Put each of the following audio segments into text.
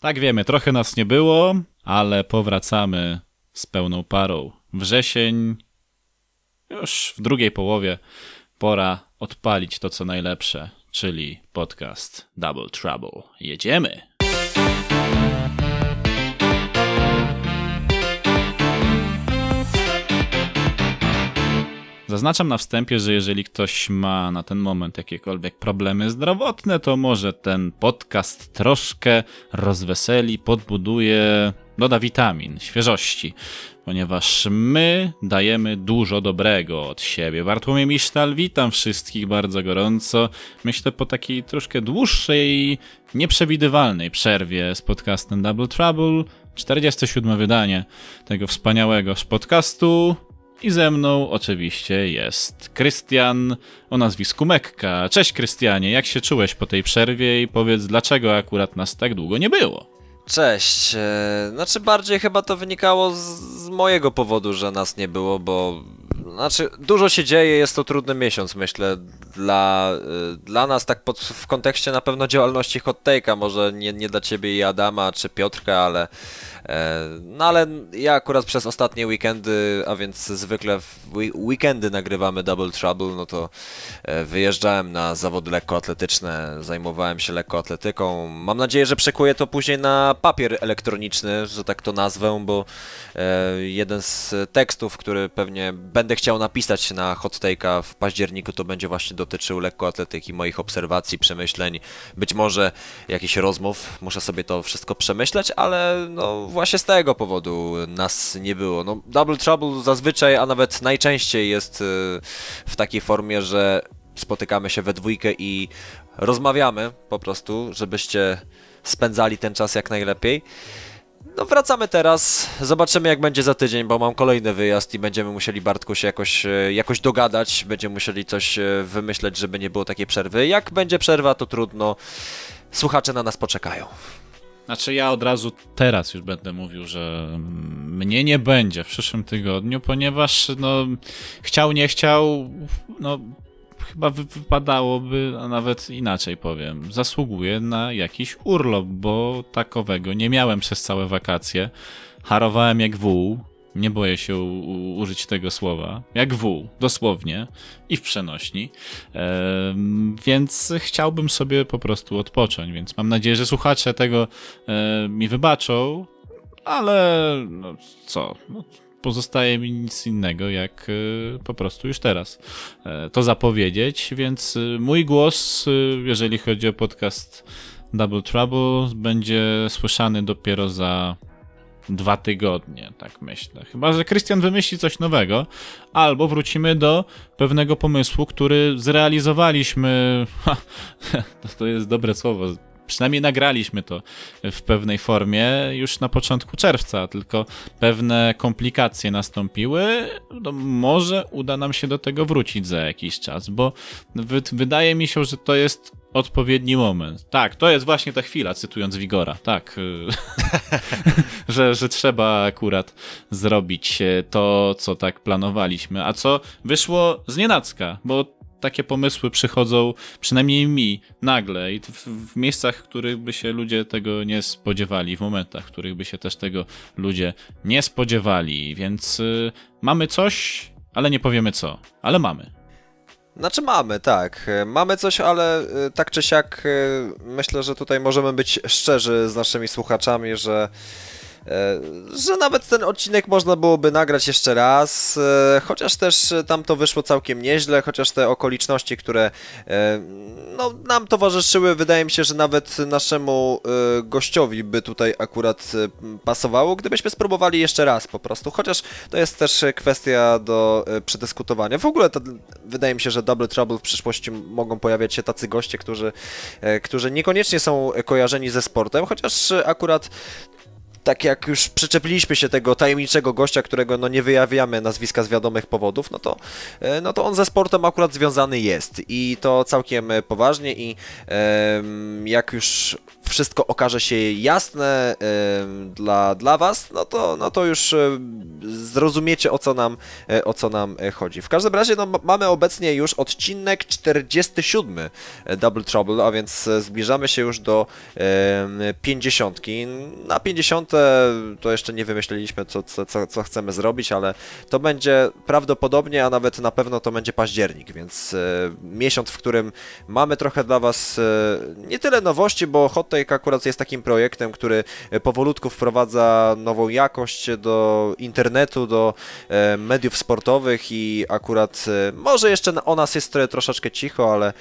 Tak wiemy, trochę nas nie było, ale powracamy z pełną parą. Wrzesień już w drugiej połowie pora odpalić to co najlepsze, czyli podcast Double Trouble. Jedziemy! Zaznaczam na wstępie, że jeżeli ktoś ma na ten moment jakiekolwiek problemy zdrowotne, to może ten podcast troszkę rozweseli, podbuduje, doda witamin, świeżości, ponieważ my dajemy dużo dobrego od siebie. Bartłomiej Misztal, witam wszystkich bardzo gorąco. Myślę po takiej troszkę dłuższej, nieprzewidywalnej przerwie z podcastem Double Trouble, 47 wydanie tego wspaniałego podcastu. I ze mną oczywiście jest Krystian o nazwisku Mekka. Cześć Krystianie, jak się czułeś po tej przerwie i powiedz, dlaczego akurat nas tak długo nie było? Cześć. E, znaczy bardziej chyba to wynikało z, mojego powodu, że nas nie było, bo znaczy dużo się dzieje, jest to trudny miesiąc, myślę, dla, e, dla nas tak pod, w kontekście na pewno działalności Hot Take'a, może nie, nie dla ciebie i Adama czy Piotrka, ale no ale ja akurat przez ostatnie weekendy, a więc zwykle w weekendy nagrywamy Double Trouble, no to e, wyjeżdżałem na zawody lekkoatletyczne, zajmowałem się lekkoatletyką. Mam nadzieję, że przekuję to później na papier elektroniczny, że tak to nazwę, bo e, jeden z tekstów, który pewnie będę chciał napisać na Hot Take'a w październiku, to będzie właśnie dotyczył lekkoatletyki, moich obserwacji, przemyśleń, być może jakichś rozmów. Muszę sobie to wszystko przemyśleć, ale no właśnie z tego powodu nas nie było. No, Double Trouble zazwyczaj, a nawet najczęściej jest y, w takiej formie, że spotykamy się we dwójkę i rozmawiamy po prostu, żebyście spędzali ten czas jak najlepiej. No wracamy teraz, zobaczymy jak będzie za tydzień, bo mam kolejny wyjazd i będziemy musieli Bartku się jakoś, y, jakoś dogadać, będziemy musieli coś y, wymyśleć, żeby nie było takiej przerwy. Jak będzie przerwa, to trudno, słuchacze na nas poczekają. Znaczy ja od razu teraz już będę mówił, że mnie nie będzie w przyszłym tygodniu, ponieważ no chciał, nie chciał, no chyba wypadałoby, a nawet inaczej powiem, zasługuje na jakiś urlop, bo takowego nie miałem przez całe wakacje. Harowałem jak wół, nie boję się użyć tego słowa, jak wół, dosłownie i w przenośni, e, więc chciałbym sobie po prostu odpocząć, więc mam nadzieję, że słuchacze tego e, mi wybaczą, ale no co, no, pozostaje mi nic innego, jak e, po prostu już teraz e, to zapowiedzieć, więc e, mój głos, jeżeli chodzi o podcast Double Trouble, będzie słyszany dopiero za dwa tygodnie, tak myślę. Chyba, że Krystian wymyśli coś nowego, albo wrócimy do pewnego pomysłu, który zrealizowaliśmy. Ha, to jest dobre słowo. Przynajmniej nagraliśmy to w pewnej formie już na początku czerwca, tylko pewne komplikacje nastąpiły. No może uda nam się do tego wrócić za jakiś czas, bo wydaje mi się, że to jest odpowiedni moment. Tak, to jest właśnie ta chwila, cytując Wigora, tak, y, że, że trzeba akurat zrobić to, co tak planowaliśmy, a co wyszło z nienacka, bo takie pomysły przychodzą, przynajmniej mi, nagle i w, w, miejscach, w których by się ludzie tego nie spodziewali, w momentach, w których by się też tego ludzie nie spodziewali, więc y, mamy coś, ale nie powiemy co, ale mamy. Znaczy mamy, tak. Mamy coś, ale y, tak czy siak y, myślę, że tutaj możemy być szczerzy z naszymi słuchaczami, że E, że nawet ten odcinek można byłoby nagrać jeszcze raz, e, chociaż też tam to wyszło całkiem nieźle, chociaż te okoliczności, które e, no, nam towarzyszyły, wydaje mi się, że nawet naszemu gościowi by tutaj akurat pasowało, gdybyśmy spróbowali jeszcze raz po prostu, chociaż to jest też kwestia do przedyskutowania. W ogóle to, wydaje mi się, że Double Trouble w przyszłości mogą pojawiać się tacy goście, którzy, którzy niekoniecznie są kojarzeni ze sportem, chociaż akurat tak jak już przyczepiliśmy się tego tajemniczego gościa, którego no nie wyjawiamy nazwiska z wiadomych powodów, no to, e, no to on ze sportem akurat związany jest i to całkiem poważnie i jak już wszystko okaże się jasne dla, dla Was, no to, no to już zrozumiecie o co nam, e, o co nam e, chodzi. W każdym razie no, mamy obecnie już odcinek 47 Double Trouble, a więc zbliżamy się już do 50. Na 50 to jeszcze nie wymyśliliśmy, co, co, co chcemy zrobić, ale to będzie prawdopodobnie, a nawet na pewno to będzie październik, więc e, miesiąc, w którym mamy trochę dla Was e, nie tyle nowości, bo Hot Take akurat jest takim projektem, który powolutku wprowadza nową jakość do internetu, do e, mediów sportowych i akurat może jeszcze o nas jest troszeczkę cicho, ale E,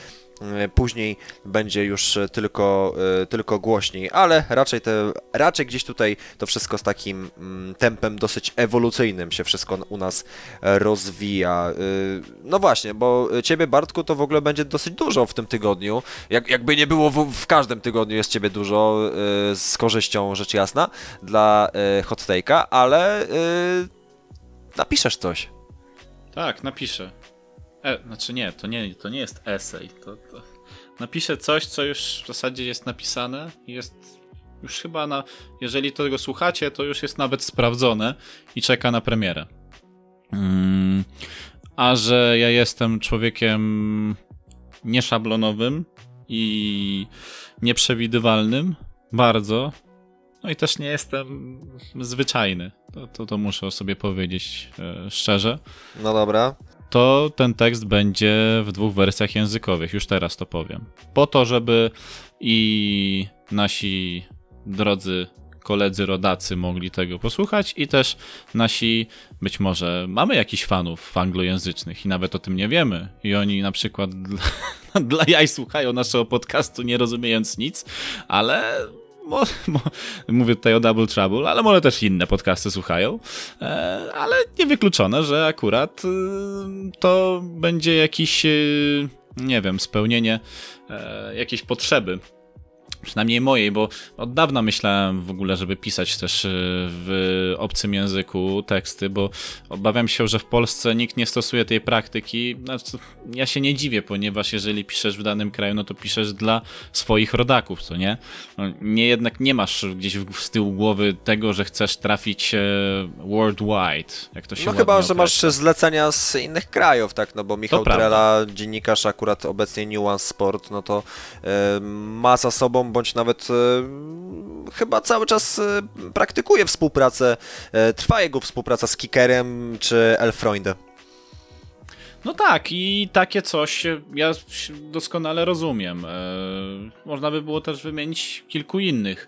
później będzie już e, tylko, e, tylko głośniej, ale raczej, te, raczej gdzieś tutaj to wszystko z takim mm, tempem dosyć ewolucyjnym się wszystko u nas rozwija. No właśnie, bo ciebie Bartku to w ogóle będzie dosyć dużo w tym tygodniu. Jak, jakby nie było w, w każdym tygodniu jest ciebie dużo z korzyścią rzecz jasna dla hot take'a, ale napiszesz coś. Tak, napiszę. E, znaczy nie, to nie, to nie jest esej. To, to... Napiszę coś, co już w zasadzie jest napisane jest już chyba na. Jeżeli tego słuchacie, to już jest nawet sprawdzone i czeka na premierę. Mm, a że ja jestem człowiekiem nieszablonowym i nieprzewidywalnym, bardzo. No i też nie jestem zwyczajny. To, to, to muszę o sobie powiedzieć e, szczerze. No dobra to ten tekst będzie w dwóch wersjach językowych, już teraz to powiem. Po to, żeby i nasi drodzy koledzy rodacy mogli tego posłuchać i też nasi, być może mamy jakichś fanów anglojęzycznych i nawet o tym nie wiemy i oni na przykład dla, dla jaj słuchają naszego podcastu nie rozumiejąc nic, ale Mo, mo, mówię tutaj o Double Trouble, ale może też inne podcasty słuchają, e, ale niewykluczone, że akurat y, to będzie jakiś, y, nie wiem, spełnienie e, jakiejś potrzeby przynajmniej mojej, bo od dawna myślałem w ogóle, żeby pisać też y, w obcym języku teksty, bo obawiam się, że w Polsce nikt nie stosuje tej praktyki. Znaczy, ja się nie dziwię, ponieważ jeżeli piszesz w danym kraju, no to piszesz dla swoich rodaków, co nie? No, nie jednak nie masz gdzieś z tyłu głowy tego, że chcesz trafić e, worldwide, jak to się No chyba, że masz zlecenia z innych krajów, tak? No bo Michał Trela, dziennikarz akurat obecnie Nuance Sport, no to e, ma za sobą bądź nawet e, chyba cały czas e, praktykuje współpracę, e, trwa jego współpraca z Kickerem czy Elfreunde. No tak, i takie coś ja doskonale rozumiem. można by było też wymienić kilku innych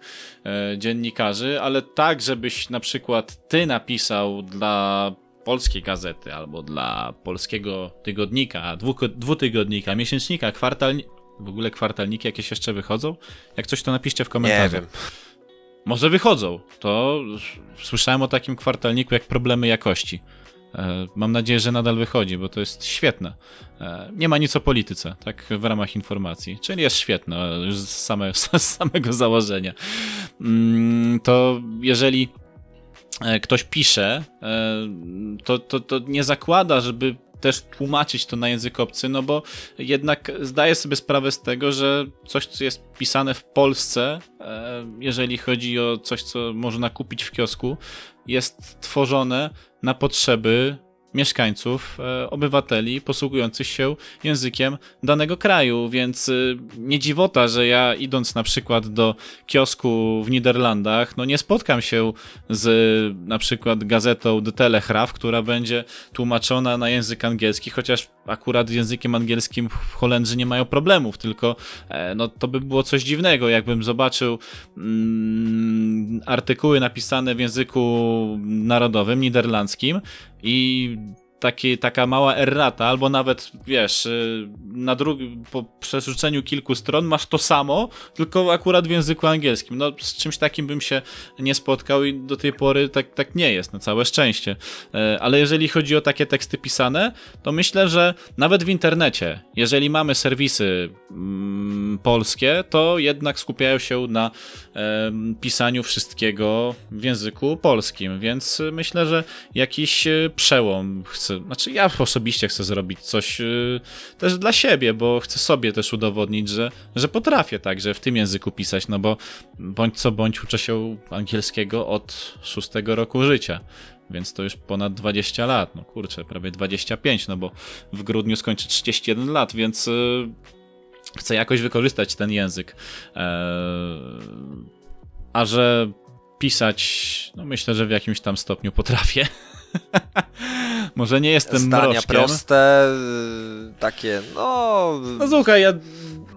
dziennikarzy, ale tak, żebyś na przykład ty napisał dla polskiej gazety albo dla polskiego tygodnika, dwutygodnika, miesięcznika, kwartalnika, w ogóle kwartalniki jakieś jeszcze wychodzą? Jak coś to napiszcie w komentarzach. Nie wiem. Może wychodzą. To słyszałem o takim kwartalniku jak problemy jakości. E, mam nadzieję, że nadal wychodzi, bo to jest świetne. E, nie ma nic o polityce, tak w ramach informacji, czyli jest świetne już z, same, z samego założenia. Mm, to jeżeli e, ktoś pisze, to, to, to nie zakłada, żeby też tłumaczyć to na język obcy, no bo jednak zdaję sobie sprawę z tego, że coś, co jest pisane w Polsce, e, jeżeli chodzi o coś, co można kupić w kiosku, jest tworzone na potrzeby mieszkańców, e, obywateli posługujących się językiem danego kraju, więc e, nie dziwota, że ja idąc na przykład do kiosku w Niderlandach, no nie spotkam się z na przykład gazetą The Telegraph, która będzie tłumaczona na język angielski, chociaż akurat z językiem angielskim Holendrzy nie mają problemów, tylko e, no to by było coś dziwnego, jakbym zobaczył mm, artykuły napisane w języku narodowym, niderlandzkim i taki, taka mała errata, albo nawet, wiesz, y, na drugi, po przerzuceniu kilku stron masz to samo, tylko akurat w języku angielskim. No, z czymś takim bym się nie spotkał i do tej pory tak, tak nie jest, na całe szczęście. E, ale jeżeli chodzi o takie teksty pisane, to myślę, że nawet w internecie, jeżeli mamy serwisy mm, polskie, to jednak skupiają się na e, pisaniu wszystkiego w języku polskim, więc myślę, że jakiś e, przełom chcę, znaczy ja osobiście chcę zrobić coś e, też dla siebie, bo chcę sobie też udowodnić, że, że potrafię także w tym języku pisać, no bo bądź co bądź uczę się angielskiego od szóstego roku życia więc to już ponad 20 lat, no kurczę, prawie 25, no bo w grudniu skończę 31 lat, więc yy, chcę jakoś wykorzystać ten język. Eee, a że pisać, no myślę, że w jakimś tam stopniu potrafię. Może nie jestem Zdania mroczkiem. proste, y, takie, no... No słuchaj, ja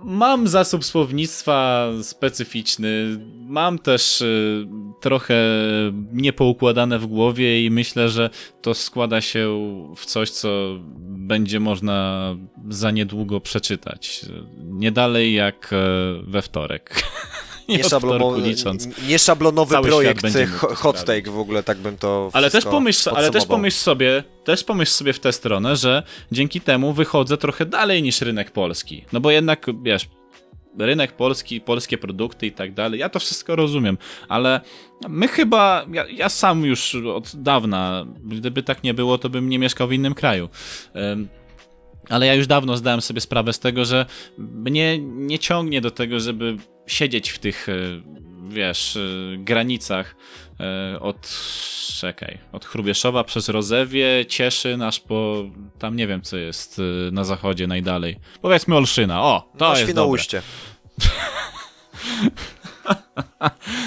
mam zasób słownictwa specyficzny, mam też y, trochę niepoukładane w głowie i myślę, że to składa się w coś, co będzie można za niedługo przeczytać. Nie dalej jak e, we wtorek. Nie, szablonowy, nie szablonowy projekt, hot take w ogóle, tak bym to ale też pomyśl, Ale też pomyśl sobie, też pomyśl sobie w tę stronę, że dzięki temu wychodzę trochę dalej niż rynek polski. No bo jednak, wiesz, rynek polski, polskie produkty i tak dalej, ja to wszystko rozumiem, ale my chyba, ja, ja, sam już od dawna, gdyby tak nie było, to bym nie mieszkał w innym kraju. Ale ja już dawno zdałem sobie sprawę z tego, że mnie nie ciągnie do tego, żeby siedzieć w tych, e, wiesz, e, granicach e, od, czekaj, od Chrubieszowa przez Rozewie, Cieszyn, aż po, tam nie wiem co jest na zachodzie najdalej. Powiedzmy Olszyna, o, to no, jest dobre.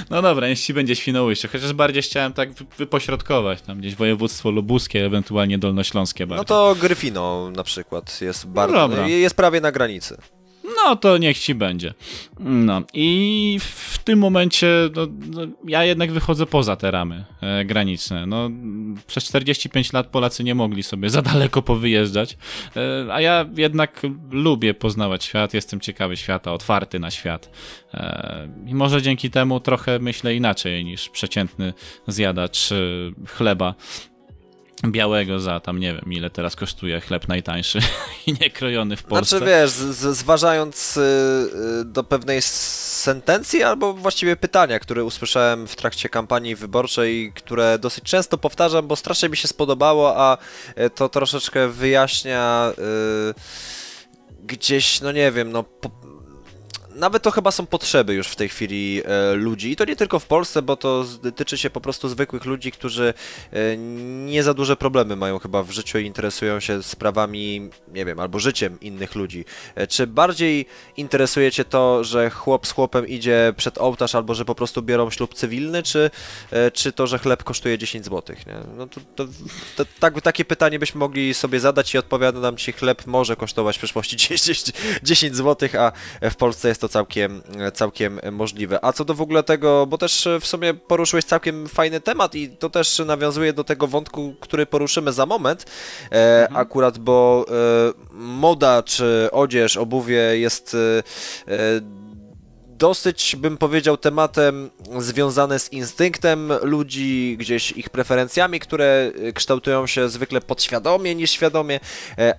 No dobra, jeśli będzie Świnoujście, chociaż bardziej chciałem tak wypośrodkować, tam gdzieś województwo lubuskie, ewentualnie dolnośląskie bardziej. No to Gryfino na przykład jest bardzo, no jest prawie na granicy no to niech ci będzie. No i w tym momencie no, no, ja jednak wychodzę poza te ramy e, graniczne. No, przez 45 lat Polacy nie mogli sobie za daleko powyjeżdżać, e, a ja jednak lubię poznawać świat, jestem ciekawy świata, otwarty na świat. E, I może dzięki temu trochę myślę inaczej niż przeciętny zjadacz e, chleba białego za tam nie wiem ile teraz kosztuje chleb najtańszy i niekrojony w Polsce. Znaczy wiesz, z, zważając y, y, do pewnej sentencji albo właściwie pytania, które usłyszałem w trakcie kampanii wyborczej, które dosyć często powtarzam, bo strasznie mi się spodobało, a y, to troszeczkę wyjaśnia y, gdzieś, no nie wiem, no po, nawet to chyba są potrzeby już w tej chwili e, ludzi. I to nie tylko w Polsce, bo to tyczy się po prostu zwykłych ludzi, którzy e, nie za duże problemy mają chyba w życiu i interesują się sprawami, nie wiem, albo życiem innych ludzi. E, czy bardziej interesuje Cię to, że chłop z chłopem idzie przed ołtarz, albo że po prostu biorą ślub cywilny, czy, czy to, że chleb kosztuje 10 zł? Nie? No to, to, to tak, takie pytanie byśmy mogli sobie zadać i odpowiadam Ci, chleb może kosztować w przyszłości 10, 10 zł, a w Polsce jest to to całkiem, całkiem możliwe. A co do w ogóle tego, bo też w sumie poruszyłeś całkiem fajny temat i to też nawiązuje do tego wątku, który poruszymy za moment, e, mhm. akurat, bo e, moda czy odzież, obuwie jest e, dosyć, bym powiedział, tematem związane z instynktem ludzi, gdzieś ich preferencjami, które kształtują się zwykle podświadomie niż świadomie,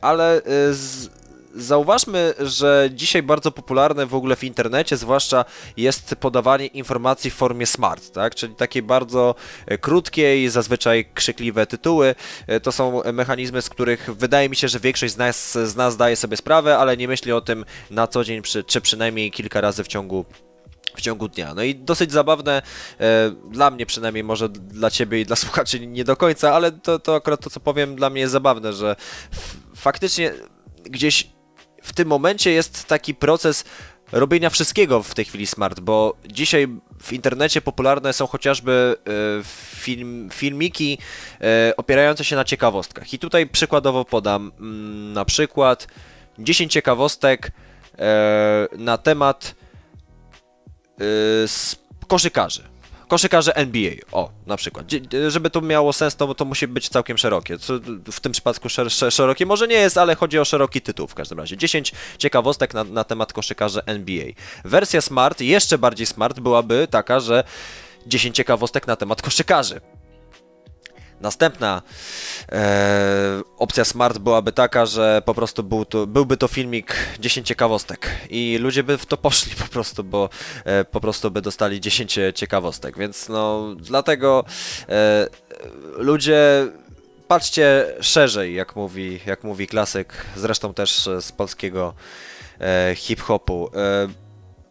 ale z, Zauważmy, że dzisiaj bardzo popularne w ogóle w internecie, zwłaszcza jest podawanie informacji w formie smart, tak? czyli takiej bardzo e, krótkiej, zazwyczaj krzykliwe tytuły. E, to są mechanizmy, z których wydaje mi się, że większość z nas, z nas zdaje sobie sprawę, ale nie myśli o tym na co dzień, czy przynajmniej kilka razy w ciągu w ciągu dnia. No i dosyć zabawne, e, dla mnie przynajmniej, może dla ciebie i dla słuchaczy nie do końca, ale to, to akurat to, co powiem, dla mnie jest zabawne, że faktycznie gdzieś w tym momencie jest taki proces robienia wszystkiego w tej chwili smart, bo dzisiaj w internecie popularne są chociażby e, film, filmiki e, opierające się na ciekawostkach. I tutaj przykładowo podam mm, na przykład 10 ciekawostek e, na temat koszykarzy koszykarze NBA, o, na przykład. Żeby to miało sens, to, to musi być całkiem szerokie. Co w tym przypadku szer, szer, szerokie może nie jest, ale chodzi o szeroki tytuł w każdym razie. 10 ciekawostek na, na temat koszykarzy NBA. Wersja smart, jeszcze bardziej smart byłaby taka, że 10 ciekawostek na temat koszykarzy. Następna e, opcja smart byłaby taka, że po prostu był to, byłby to filmik 10 ciekawostek i ludzie by w to poszli po prostu, bo e, po prostu by dostali 10 ciekawostek, więc no dlatego e, ludzie patrzcie szerzej, jak mówi, jak mówi klasyk, zresztą też z polskiego e, hip-hopu.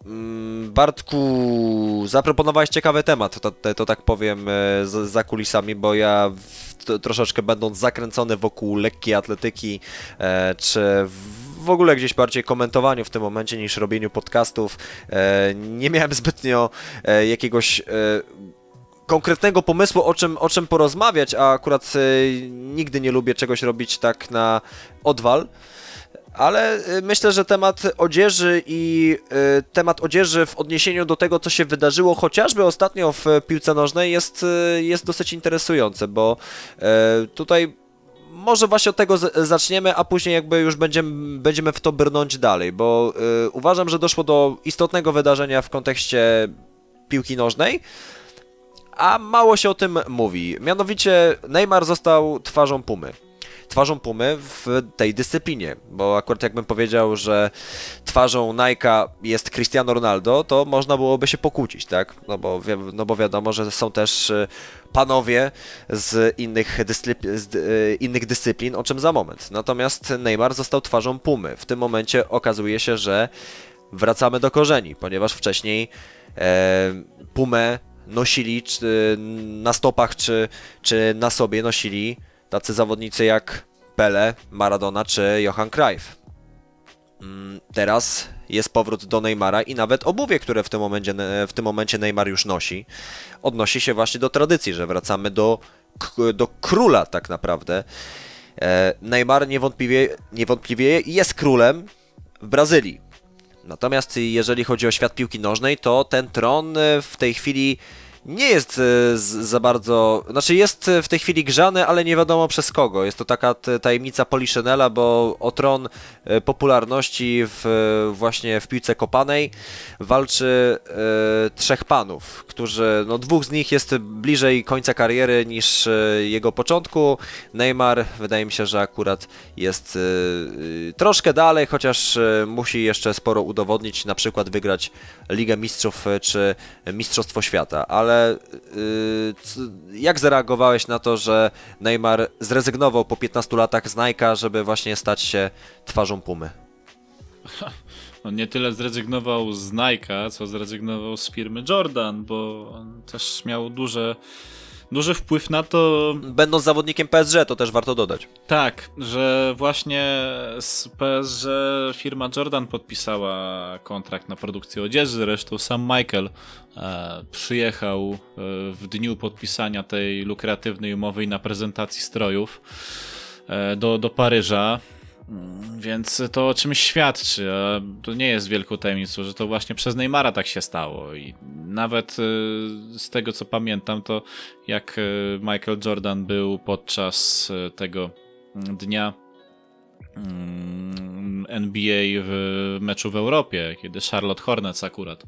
Mm, Bartku, zaproponowałeś ciekawy temat, to, to, to tak powiem e, z, za kulisami, bo ja w, troszeczkę będąc zakręcony wokół lekkiej atletyki, e, czy w ogóle gdzieś bardziej komentowaniu w tym momencie niż robieniu podcastów, e, nie miałem zbytnio e, jakiegoś e, konkretnego pomysłu, o czym, o czym porozmawiać, a akurat e, nigdy nie lubię czegoś robić tak na odwal ale y, myślę, że temat odzieży i y, temat odzieży w odniesieniu do tego, co się wydarzyło chociażby ostatnio w piłce nożnej jest, y, jest dosyć interesujące, bo tutaj może właśnie od tego zaczniemy, a później jakby już będziemy, będziemy w to brnąć dalej, bo uważam, że doszło do istotnego wydarzenia w kontekście piłki nożnej, a mało się o tym mówi. Mianowicie Neymar został twarzą Pumy twarzą Pumy w tej dyscyplinie, bo akurat jakbym powiedział, że twarzą Nike'a jest Cristiano Ronaldo, to można byłoby się pokłócić, tak? No bo, no bo wiadomo, że są też y, panowie z innych, z y, innych dyscyplin, o czym za moment. Natomiast Neymar został twarzą Pumy. W tym momencie okazuje się, że wracamy do korzeni, ponieważ wcześniej e, Pumę nosili czy, na stopach czy, czy na sobie nosili tacy zawodnicy jak Pele, Maradona czy Johan Cruyff. Mm, teraz jest powrót do Neymara i nawet obuwie, które w tym, momencie, w tym momencie Neymar już nosi, odnosi się właśnie do tradycji, że wracamy do, do króla tak naprawdę. E, Neymar niewątpliwie, niewątpliwie jest królem w Brazylii. Natomiast jeżeli chodzi o świat piłki nożnej, to ten tron w tej chwili nie jest e, za bardzo, znaczy jest w tej chwili grzany, ale nie wiadomo przez kogo. Jest to taka tajemnica Poliszynela, bo o tron e, popularności w, właśnie w piłce kopanej walczy e, trzech panów, którzy, no dwóch z nich jest bliżej końca kariery niż e, jego początku. Neymar wydaje mi się, że akurat jest e, troszkę dalej, chociaż e, musi jeszcze sporo udowodnić, na przykład wygrać Ligę Mistrzów czy Mistrzostwo Świata, ale Y, jak zareagowałeś na to, że Neymar zrezygnował po 15 latach z Nike'a, żeby właśnie stać się twarzą Pumy? On nie tyle zrezygnował z Nike'a, co zrezygnował z firmy Jordan, bo on też miał duże duży wpływ na to. Będąc zawodnikiem PSG, to też warto dodać. Tak, że właśnie z PSG firma Jordan podpisała kontrakt na produkcję odzieży, zresztą sam Michael e, przyjechał e, w dniu podpisania tej lukratywnej umowy na prezentacji strojów e, do, do Paryża. Mm, więc to o czymś świadczy, a to nie jest wielką tajemnicą, że to właśnie przez Neymara tak się stało. I nawet y, z tego co pamiętam, to jak y, Michael Jordan był podczas y, tego dnia mm, NBA w meczu w Europie, kiedy Charlotte Hornets akurat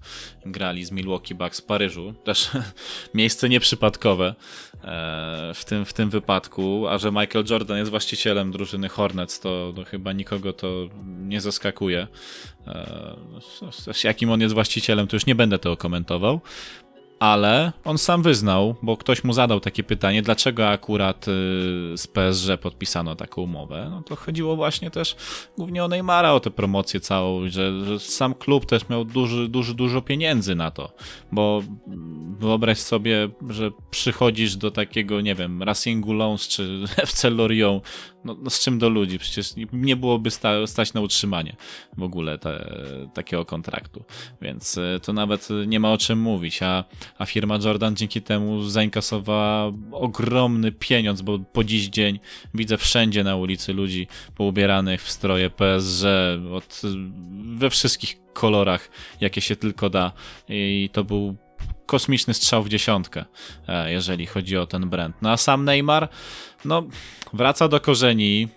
grali z Milwaukee Bucks w Paryżu. Też miejsce nieprzypadkowe e, w tym, w tym wypadku, a że Michael Jordan jest właścicielem drużyny Hornets, to, to chyba nikogo to nie zaskakuje. E, jakim on jest właścicielem, to już nie będę tego komentował ale on sam wyznał, bo ktoś mu zadał takie pytanie, dlaczego akurat y, z PSG podpisano taką umowę. No to chodziło właśnie też głównie o Neymara, o tę promocję całą, że, że sam klub też miał duży, duży, dużo pieniędzy na to, bo wyobraź sobie, że przychodzisz do takiego, nie wiem, Racingu Lons czy FC Lorient, no, no, z czym do ludzi? Przecież nie byłoby sta stać na utrzymanie w ogóle te, takiego kontraktu. Więc e, to nawet nie ma o czym mówić. A, a firma Jordan dzięki temu zainkasowała ogromny pieniądz, bo po dziś dzień widzę wszędzie na ulicy ludzi poubieranych w stroje PSG od, we wszystkich kolorach, jakie się tylko da. I to był kosmiczny strzał w dziesiątkę, e, jeżeli chodzi o ten brand. No a sam Neymar, no wraca do korzeni,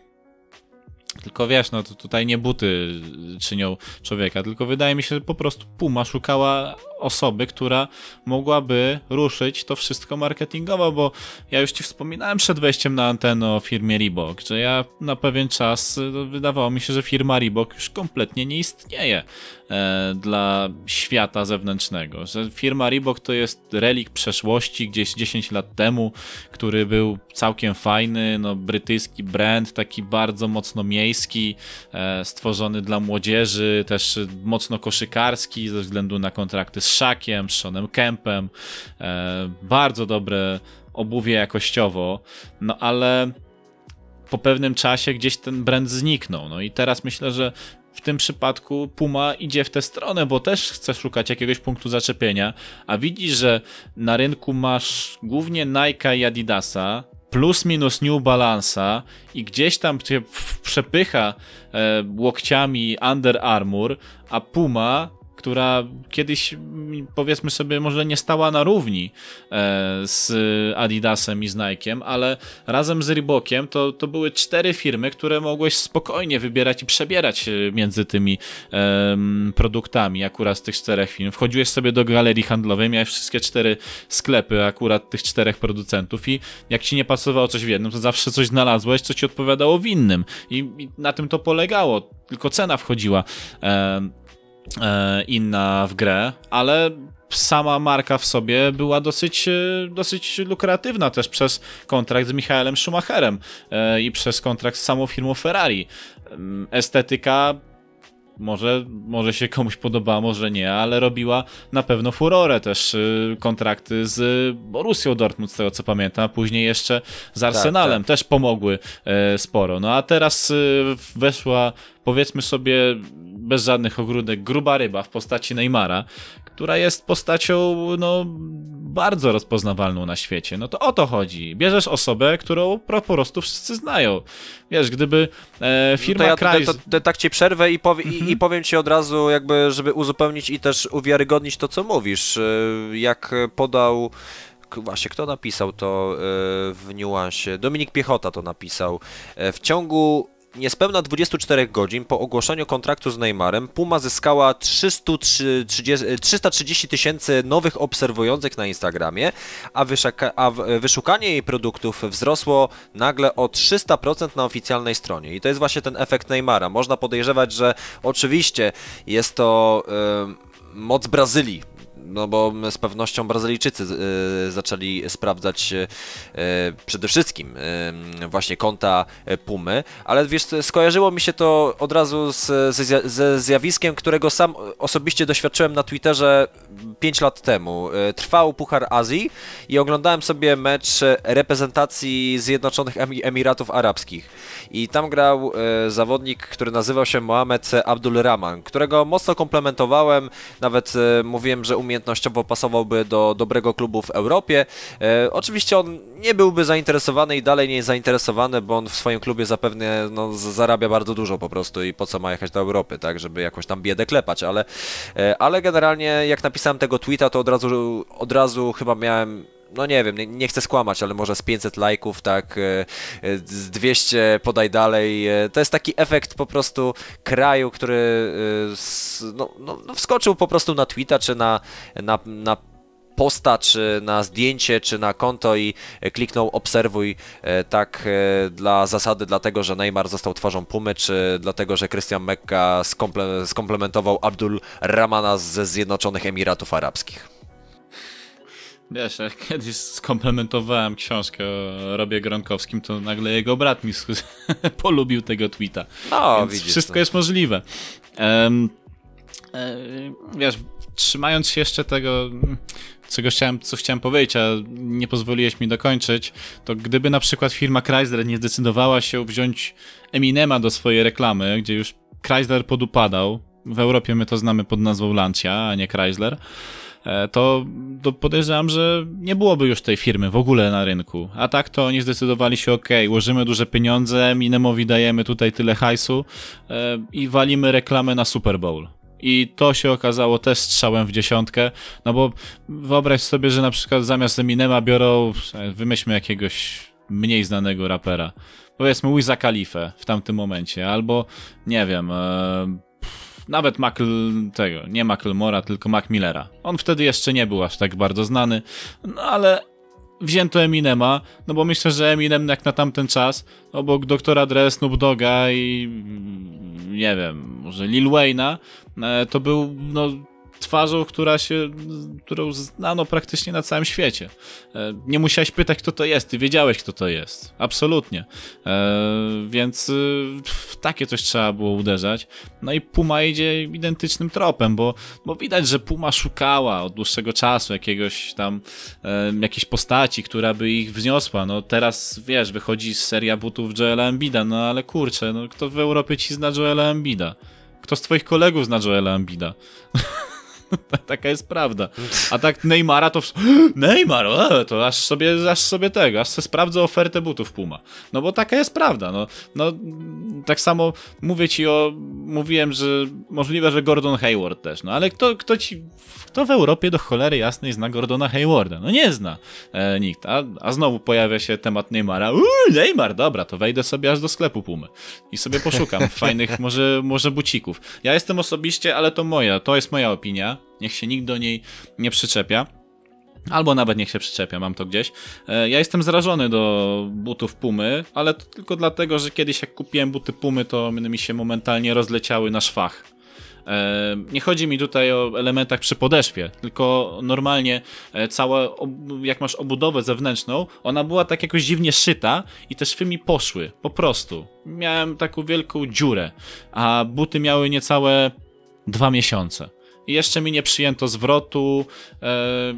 tylko wiesz, no to tutaj nie buty czynią człowieka, tylko wydaje mi się, że po prostu Puma szukała osoby, która mogłaby ruszyć to wszystko marketingowo, bo ja już ci wspominałem przed wejściem na antenę o firmie Reebok, że ja na pewien czas no, wydawało mi się, że firma Reebok już kompletnie nie istnieje e, dla świata zewnętrznego, że firma Reebok to jest relik przeszłości gdzieś 10 lat temu, który był całkiem fajny, no brytyjski brand, taki bardzo mocno miejski, e, stworzony dla młodzieży, też mocno koszykarski ze względu na kontrakty z Szakiem, Seanem Kempem. E, bardzo dobre obuwie jakościowo, no ale po pewnym czasie gdzieś ten brand zniknął. No i teraz myślę, że w tym przypadku Puma idzie w tę stronę, bo też chce szukać jakiegoś punktu zaczepienia, a widzi, że na rynku masz głównie Nike i Adidasa, plus minus New Balance'a i gdzieś tam cię przepycha e, łokciami Under Armour, a Puma która kiedyś, powiedzmy sobie, może nie stała na równi e, z Adidasem i z Nike'em, ale razem z Reebokiem to, to były cztery firmy, które mogłeś spokojnie wybierać i przebierać e, między tymi um, produktami akurat z tych czterech firm. Wchodziłeś sobie do galerii handlowej, miałeś wszystkie cztery sklepy akurat tych czterech producentów i jak ci nie pasowało coś w jednym, to zawsze coś znalazłeś, co ci odpowiadało w innym i, i na tym to polegało, tylko cena wchodziła. Um, E, inna w grę, ale sama marka w sobie była dosyć, e, dosyć lukratywna też przez kontrakt z Michaelem Schumacherem e, i przez kontrakt z samą firmą Ferrari. Estetyka może, może się komuś podobała, może nie, ale robiła na pewno furorę też kontrakty z Borussią Dortmund, z tego co pamiętam, a później jeszcze z Arsenalem tak, tak. też pomogły sporo. No a teraz weszła, powiedzmy sobie, bez żadnych ogródek, gruba ryba w postaci Neymara, która jest postacią no, bardzo rozpoznawalną na świecie. No to o to chodzi. Bierzesz osobę, którą po prostu wszyscy znają. Wiesz, gdyby e, firma no ja to, to, to, tak ci przerwę i, powie, mhm. i, i, powiem ci od razu, jakby, żeby uzupełnić i też uwiarygodnić to, co mówisz. E, jak podał właśnie kto napisał to e, w niuansie? Dominik Piechota to napisał. E, w ciągu Niespełna 24 godzin po ogłoszeniu kontraktu z Neymarem Puma zyskała 330 tysięcy nowych obserwujących na Instagramie, a, wyszukanie jej produktów wzrosło nagle o 300% na oficjalnej stronie. I to jest właśnie ten efekt Neymara. Można podejrzewać, że oczywiście jest to yy, moc Brazylii, no bo z pewnością Brazylijczycy y, zaczęli sprawdzać y, przede wszystkim y, właśnie konta Pumy, ale wiesz, skojarzyło mi się to od razu z, ze zjawiskiem, którego sam osobiście doświadczyłem na Twitterze 5 lat temu. Trwał Puchar Azji i oglądałem sobie mecz reprezentacji Zjednoczonych Emiratów Arabskich. I tam grał zawodnik, który nazywał się Mohamed Abdul Rahman, którego mocno komplementowałem, nawet mówiłem, że umie umiejętnościowo pasowałby do dobrego klubu w Europie. E, oczywiście on nie byłby zainteresowany i dalej nie jest zainteresowany, bo on w swoim klubie zapewne no, zarabia bardzo dużo po prostu i po co ma jechać do Europy, tak, żeby jakąś tam biedę klepać, ale, e, ale generalnie jak napisałem tego tweeta, to od razu, od razu chyba miałem no nie wiem, nie, nie, chcę skłamać, ale może z 500 lajków, tak, e, e, z 200 podaj dalej. E, to jest taki efekt po prostu kraju, który no, no, no wskoczył po prostu na Twitter czy na, na, na posta, czy na zdjęcie, czy na konto i kliknął obserwuj tak dla zasady, dlatego, że Neymar został twarzą Pumy, czy dlatego, że Christian Mekka skomple skomplementował Abdul Ramana ze Zjednoczonych Emiratów Arabskich. Wiesz, jak kiedyś skomplementowałem książkę o Robie Gronkowskim, to nagle jego brat mi polubił tego tweeta. No, Więc widzisz, wszystko no. jest możliwe. Um, wiesz, trzymając się jeszcze tego, czego chciałem, co chciałem powiedzieć, a nie pozwoliłeś mi dokończyć, to gdyby na przykład firma Chrysler nie zdecydowała się wziąć Eminema do swojej reklamy, gdzie już Chrysler podupadał, w Europie my to znamy pod nazwą Lancia, a nie Chrysler, to, to podejrzewam, że nie byłoby już tej firmy w ogóle na rynku. A tak to oni zdecydowali się, ok, łożymy duże pieniądze, Minemowi dajemy tutaj tyle hajsu e, i walimy reklamę na Super Bowl. I to się okazało też strzałem w dziesiątkę, no bo wyobraź sobie, że na przykład zamiast Eminema biorą, wymyślmy jakiegoś mniej znanego rapera, powiedzmy Wiza Khalifę w tamtym momencie, albo nie wiem, e, nawet Mac tego, nie Mora, tylko Mac Millera. On wtedy jeszcze nie był aż tak bardzo znany, no ale wzięto Eminema, no bo myślę, że Eminem jak na tamten czas, obok doktora Dre, Snoop Dogga i nie wiem, może Lil Wayne'a, e, to był no twarzą, która się, którą znano praktycznie na całym świecie. E, nie musiałeś pytać, kto to jest, ty wiedziałeś, kto to jest. Absolutnie. E, więc w takie coś trzeba było uderzać. No i Puma idzie identycznym tropem, bo, bo widać, że Puma szukała od dłuższego czasu jakiegoś tam, e, jakiejś postaci, która by ich wzniosła. No teraz, wiesz, wychodzi seria butów Joela Embida, no ale kurczę, no kto w Europie ci zna Joela Embida? Kto z twoich kolegów zna Joela Embida? Taka jest prawda. A tak Neymara to... Neymar, to aż sobie, aż sobie tego, aż sobie sprawdzę ofertę butów Puma. No bo taka jest prawda. No, no tak samo mówię ci o... Mówiłem, że możliwe, że Gordon Hayward też. No ale kto, kto ci... Kto w Europie do cholery jasnej zna Gordona Haywarda? No nie zna e, nikt. A, a znowu pojawia się temat Neymara. Uuu, Neymar, dobra, to wejdę sobie aż do sklepu Pumy i sobie poszukam fajnych może, może bucików. Ja jestem osobiście, ale to moja, to jest moja opinia niech się nikt do niej nie przyczepia. Albo nawet niech się przyczepia, mam to gdzieś. E, ja jestem zrażony do butów Pumy, ale to tylko dlatego, że kiedyś jak kupiłem buty Pumy, to mi się momentalnie rozleciały na szwach. E, nie chodzi mi tutaj o elementach przy podeszwie, tylko normalnie e, cała, jak masz obudowę zewnętrzną, ona była tak jakoś dziwnie szyta i te szwy mi poszły, po prostu. Miałem taką wielką dziurę, a buty miały niecałe dwa miesiące. I jeszcze mi nie przyjęto zwrotu yy,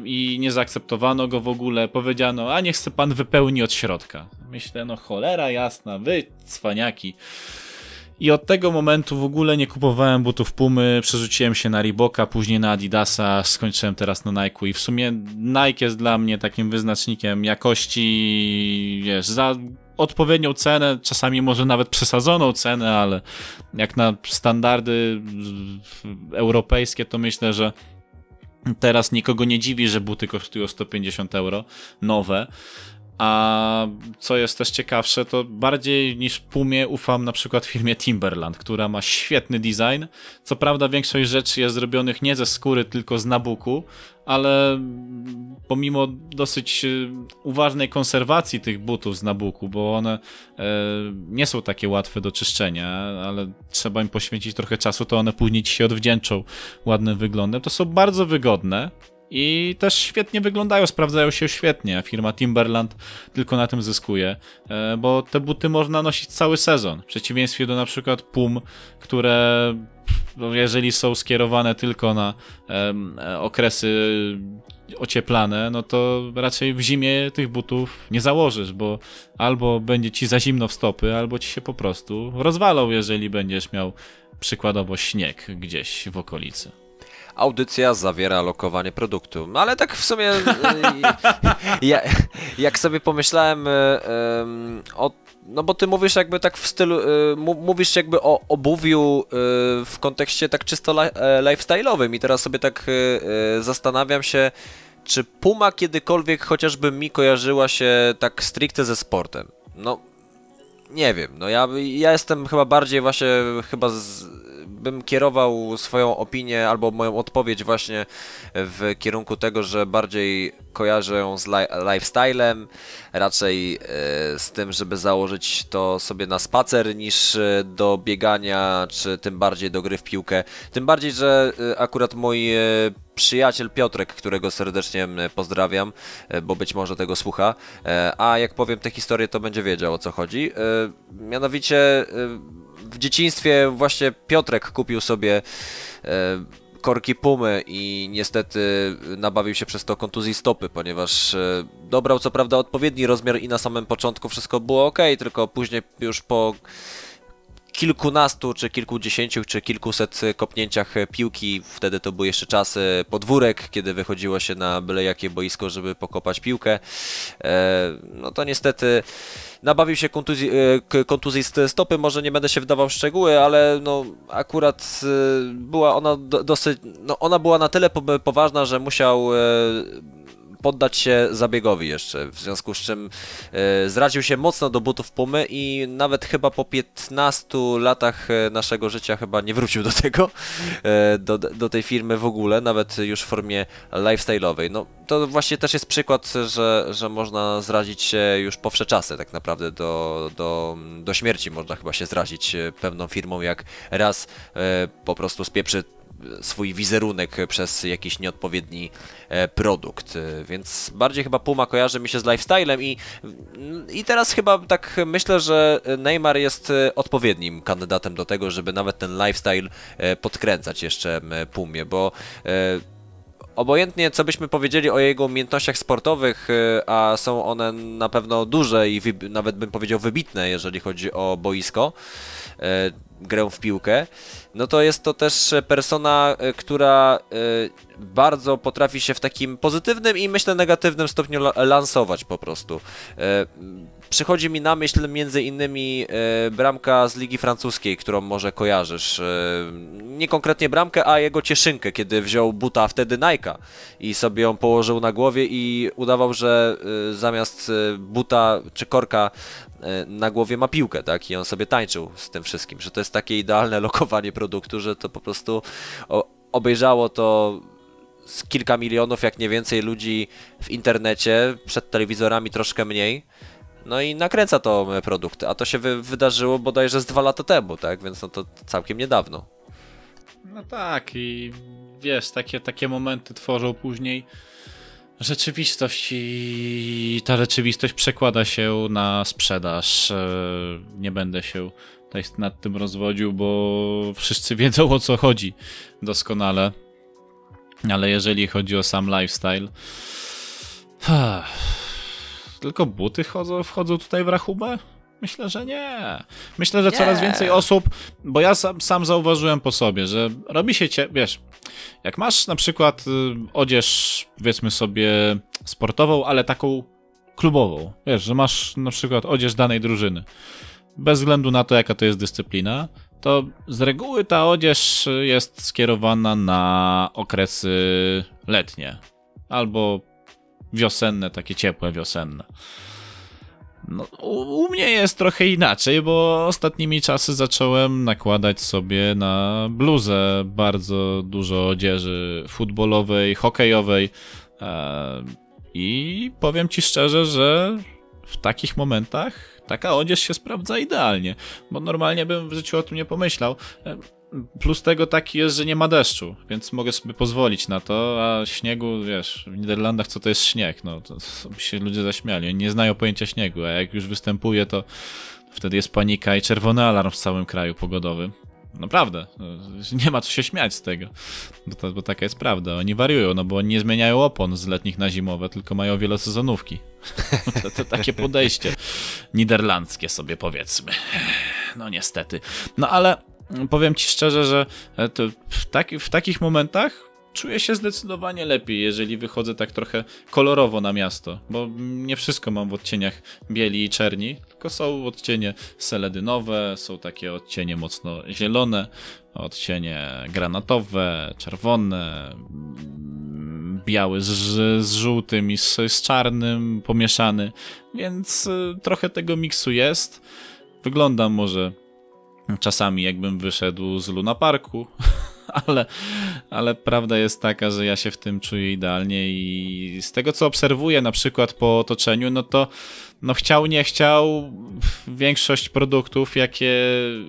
i nie zaakceptowano go w ogóle. Powiedziano, a niech se pan wypełni od środka. Myślę, no cholera jasna, wy cwaniaki. I od tego momentu w ogóle nie kupowałem butów Pumy, przerzuciłem się na Reeboka, później na Adidasa, skończyłem teraz na Nike i w sumie Nike jest dla mnie takim wyznacznikiem jakości, wiesz, za odpowiednią cenę, czasami może nawet przesadzoną cenę, ale jak na standardy europejskie, to myślę, że teraz nikogo nie dziwi, że buty kosztują 150 euro, nowe. A co jest też ciekawsze, to bardziej niż Pumie ufam na przykład firmie Timberland, która ma świetny design. Co prawda większość rzeczy jest zrobionych nie ze skóry, tylko z nabuku, ale pomimo dosyć y, uważnej konserwacji tych butów z nabuku, bo one e, nie są takie łatwe do czyszczenia, ale trzeba im poświęcić trochę czasu, to one później ci się odwdzięczą ładnym wyglądem. To są bardzo wygodne, i też świetnie wyglądają, sprawdzają się świetnie. Firma Timberland tylko na tym zyskuje, e, bo te buty można nosić cały sezon. W przeciwieństwie do na przykład Pum, które no, jeżeli są skierowane tylko na e, okresy ocieplane, no to raczej w zimie tych butów nie założysz, bo albo będzie ci za zimno w stopy, albo ci się po prostu rozwalą, jeżeli będziesz miał przykładowo śnieg gdzieś w okolicy audycja zawiera lokowanie produktu. No, ale tak w sumie, e, ja, jak sobie pomyślałem e, o no bo ty mówisz jakby tak w stylu, y, mówisz jakby o obuwiu y, w kontekście tak czysto li, lifestyle'owym i teraz sobie tak y, zastanawiam się, czy Puma kiedykolwiek chociażby mi kojarzyła się tak stricte ze sportem? No, nie wiem, no ja, ja jestem chyba bardziej właśnie chyba z, bym kierował swoją opinię albo moją odpowiedź właśnie w kierunku tego, że bardziej kojarzę ją z li lifestylem, raczej e, z tym, żeby założyć to sobie na spacer niż e, do biegania, czy tym bardziej do gry w piłkę. Tym bardziej, że e, akurat mój przyjaciel Piotrek, którego serdecznie pozdrawiam, bo być może tego słucha, a jak powiem tę historię, to będzie wiedział o co chodzi. Mianowicie w dzieciństwie właśnie Piotrek kupił sobie e, korki Pumy i niestety nabawił się przez to kontuzji stopy, ponieważ e, dobrał co prawda odpowiedni rozmiar i na samym początku wszystko było ok, tylko później już po kilkunastu, czy kilkudziesięciu, czy kilkuset kopnięciach piłki. Wtedy to były jeszcze czasy podwórek, kiedy wychodziło się na byle jakie boisko, żeby pokopać piłkę. E, no to niestety nabawił się kontuzji, e, kontuzji stopy, może nie będę się wdawał w szczegóły, ale no akurat e, była ona dosyć, no ona była na tyle poważna, że musiał poddać się zabiegowi jeszcze, w związku z czym e, zraził się mocno do butów Pumy i nawet chyba po 15 latach e, naszego życia chyba nie wrócił do tego, e, do, do tej firmy w ogóle, nawet już w formie lifestyle'owej. No to właśnie też jest przykład, że, że można zrazić się już po wsze czasy tak naprawdę do, do, do śmierci można chyba się zrazić pewną firmą, jak raz po prostu spieprzy swój wizerunek przez jakiś nieodpowiedni e, produkt. E, więc bardziej chyba Puma kojarzy mi się z lifestylem i, i teraz chyba tak myślę, że Neymar jest e, odpowiednim kandydatem do tego, żeby nawet ten lifestyle podkręcać jeszcze Pumie, bo obojętnie co byśmy powiedzieli o jego umiejętnościach sportowych, a są one na pewno duże i nawet bym powiedział wybitne, jeżeli chodzi o boisko, grę w piłkę, no to jest to też persona, e, która e, bardzo potrafi się w takim pozytywnym i myślę negatywnym stopniu lansować po prostu. E, przychodzi mi na myśl między innymi bramka z Ligi Francuskiej, którą może kojarzysz. Nie konkretnie bramkę, a jego cieszynkę, kiedy wziął buta wtedy Nike'a i sobie ją położył na głowie i udawał, że zamiast buta czy korka E, na głowie ma piłkę, tak? I on sobie tańczył z tym wszystkim, że to jest takie idealne lokowanie produktu, że to po prostu obejrzało to z kilka milionów, jak nie więcej ludzi w internecie, przed telewizorami troszkę mniej. No i nakręca to produkt, a to się wy wydarzyło bodajże z dwa lata temu, tak? Więc no to całkiem niedawno. No tak i wiesz, takie, takie momenty tworzą później rzeczywistość i ta rzeczywistość przekłada się na sprzedaż. E, nie będę się tutaj nad tym rozwodził, bo wszyscy wiedzą o co chodzi doskonale. Ale jeżeli chodzi o sam lifestyle, tylko buty wchodzą, wchodzą tutaj w rachubę? Myślę, że nie. Myślę, że nie. coraz więcej osób, bo ja sam, sam zauważyłem po sobie, że robi się cie, wiesz, jak masz na przykład y, odzież, powiedzmy sobie, sportową, ale taką klubową, wiesz, że masz na przykład odzież danej drużyny, bez względu na to, jaka to jest dyscyplina, to z reguły ta odzież jest skierowana na okresy letnie albo wiosenne, takie ciepłe wiosenne. No, u, u, mnie jest trochę inaczej, bo ostatnimi czasy zacząłem nakładać sobie na bluzę bardzo dużo odzieży futbolowej, hokejowej. E, I powiem ci szczerze, że w takich momentach taka odzież się sprawdza idealnie, bo normalnie bym w życiu o tym nie pomyślał. Plus tego taki jest, że nie ma deszczu, więc mogę sobie pozwolić na to, a śniegu, wiesz, w Niderlandach co to jest śnieg? No, to, to się ludzie zaśmiali. Oni nie znają pojęcia śniegu, a jak już występuje, to wtedy jest panika i czerwony alarm w całym kraju pogodowy. Naprawdę, nie ma co się śmiać z tego, bo, to, bo taka jest prawda. Oni wariują, no bo oni nie zmieniają opon z letnich na zimowe, tylko mają wielosezonówki. to, to takie podejście niderlandzkie sobie powiedzmy. No niestety. No ale powiem ci szczerze, że e, w, taki, w takich momentach czuję się zdecydowanie lepiej, jeżeli wychodzę tak trochę kolorowo na miasto, bo nie wszystko mam w odcieniach bieli i czerni, tylko są odcienie seledynowe, są takie odcienie mocno zielone, odcienie granatowe, czerwone, biały z, z żółtym i z, z czarnym pomieszany, więc e, trochę tego miksu jest. Wyglądam może Czasami jakbym wyszedł z Luna Parku, ale, ale prawda jest taka, że ja się w tym czuję idealnie i z tego co obserwuję na przykład po otoczeniu, no to no chciał, nie chciał, większość produktów, jakie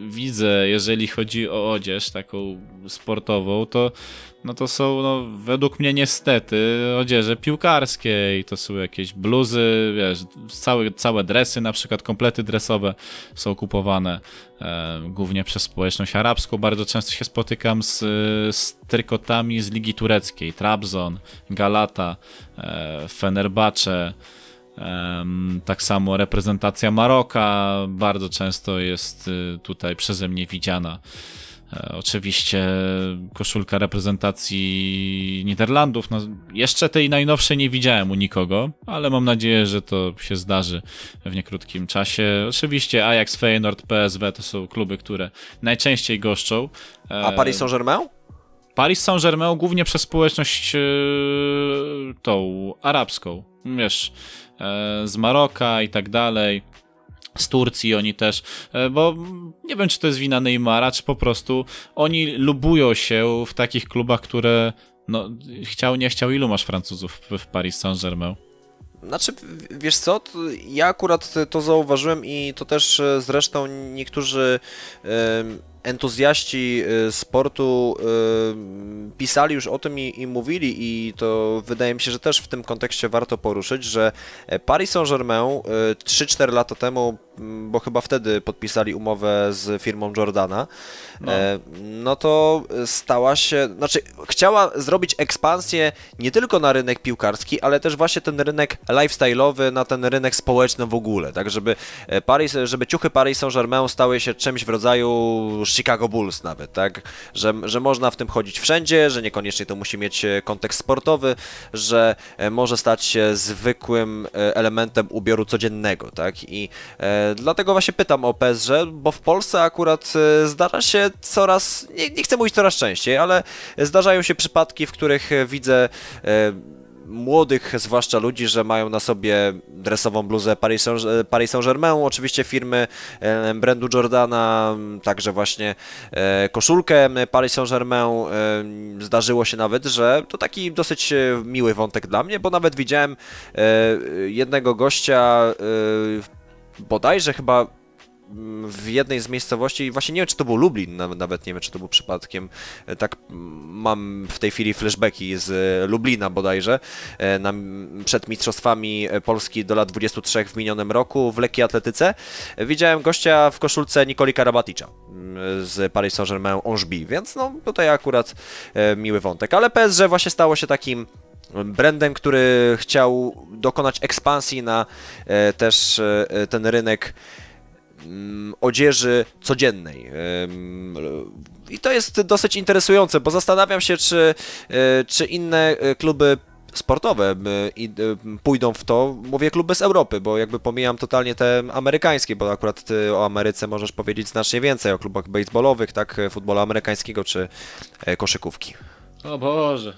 widzę, jeżeli chodzi o odzież taką sportową, to no to są, no, według mnie niestety, odzieże piłkarskie i to są jakieś bluzy, wiesz, całe, całe dresy, na przykład komplety dresowe są kupowane e, głównie przez społeczność arabską. Bardzo często się spotykam z, z trykotami z Ligi Tureckiej, Trabzon, Galata, e, Fenerbahce, Tak samo reprezentacja Maroka bardzo często jest y, tutaj przeze mnie widziana. E, oczywiście koszulka reprezentacji Niderlandów. No, jeszcze tej najnowszej nie widziałem u nikogo, ale mam nadzieję, że to się zdarzy w niekrótkim czasie. Oczywiście Ajax, Feyenoord, PSW to są kluby, które najczęściej goszczą. E, A Paris Saint-Germain? Paris Saint-Germain głównie przez społeczność e, tą arabską, wiesz, z Maroka i tak dalej z Turcji oni też, e, bo nie wiem, czy to jest wina Neymara, czy po prostu oni lubują się w takich klubach, które no, chciał, nie chciał. Ilu masz Francuzów w Paris Saint-Germain? Znaczy, wiesz co, ja akurat to zauważyłem i to też e, zresztą niektórzy entuzjaści y, sportu y, pisali już o tym i, i, mówili. I to wydaje mi się, że też w tym kontekście warto poruszyć, że Paris Saint-Germain 3-4 y, lata temu, bo chyba wtedy podpisali umowę z firmą Jordana, no. E, no to stała się, znaczy chciała zrobić ekspansję nie tylko na rynek piłkarski, ale też właśnie ten rynek lifestyle'owy, na ten rynek społeczny w ogóle, tak, żeby e, Paris, żeby ciuchy Paris Saint-Germain stały się czymś w rodzaju Chicago Bulls nawet, tak? Że, że można w tym chodzić wszędzie, że niekoniecznie to musi mieć e, kontekst sportowy, że może stać się zwykłym elementem ubioru codziennego, tak? I e, dlatego właśnie pytam o PSG, bo w Polsce akurat zdarza się coraz, nie, nie chcę mówić coraz częściej, ale zdarzają się przypadki, w których widzę e, młodych, zwłaszcza ludzi, że mają na sobie dresową bluzę Paris Saint-Germain, oczywiście firmy e, brandu Jordana, także właśnie e, koszulkę Paris Saint-Germain. E, zdarzyło się nawet, że to taki dosyć miły wątek dla mnie, bo nawet widziałem jednego gościa bodajże chyba w jednej z miejscowości, właśnie nie wiem, czy to był Lublin, nawet nie wiem, czy to był przypadkiem, e, tak mam w tej chwili flashbacki z e, Lublina bodajże, e, na, przed Mistrzostwami Polski do lat 23 w minionym roku w lekkiej atletyce. Widziałem gościa w koszulce Nikoli Karabaticza z Paris Saint-Germain Angeby, więc no tutaj akurat miły wątek, ale PSG właśnie stało się takim brandem, który chciał dokonać ekspansji na też ten rynek Mm, odzieży codziennej. I to jest dosyć interesujące, bo zastanawiam się, czy, e, czy inne e, kluby sportowe e, pójdą w to, mówię kluby z Europy, bo jakby pomijam totalnie te amerykańskie, bo akurat ty o Ameryce możesz powiedzieć znacznie więcej, o klubach baseballowych, tak, futbolu amerykańskiego czy koszykówki. O Boże,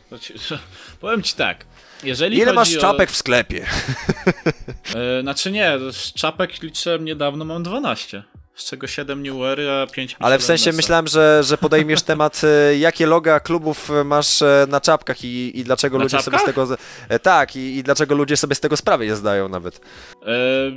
powiem ci tak, jeżeli Ile masz czapek o... w sklepie? Yy, znaczy nie, czapek liczyłem niedawno, mam 12. Z czego 7 New Ery, a 5 Ale w sensie myślałem, że, że podejmiesz temat, e, jakie loga klubów masz e, na czapkach i, i dlaczego na ludzie czapkach? sobie z tego. Tak, i, i dlaczego ludzie sobie z tego sprawy nie zdają nawet.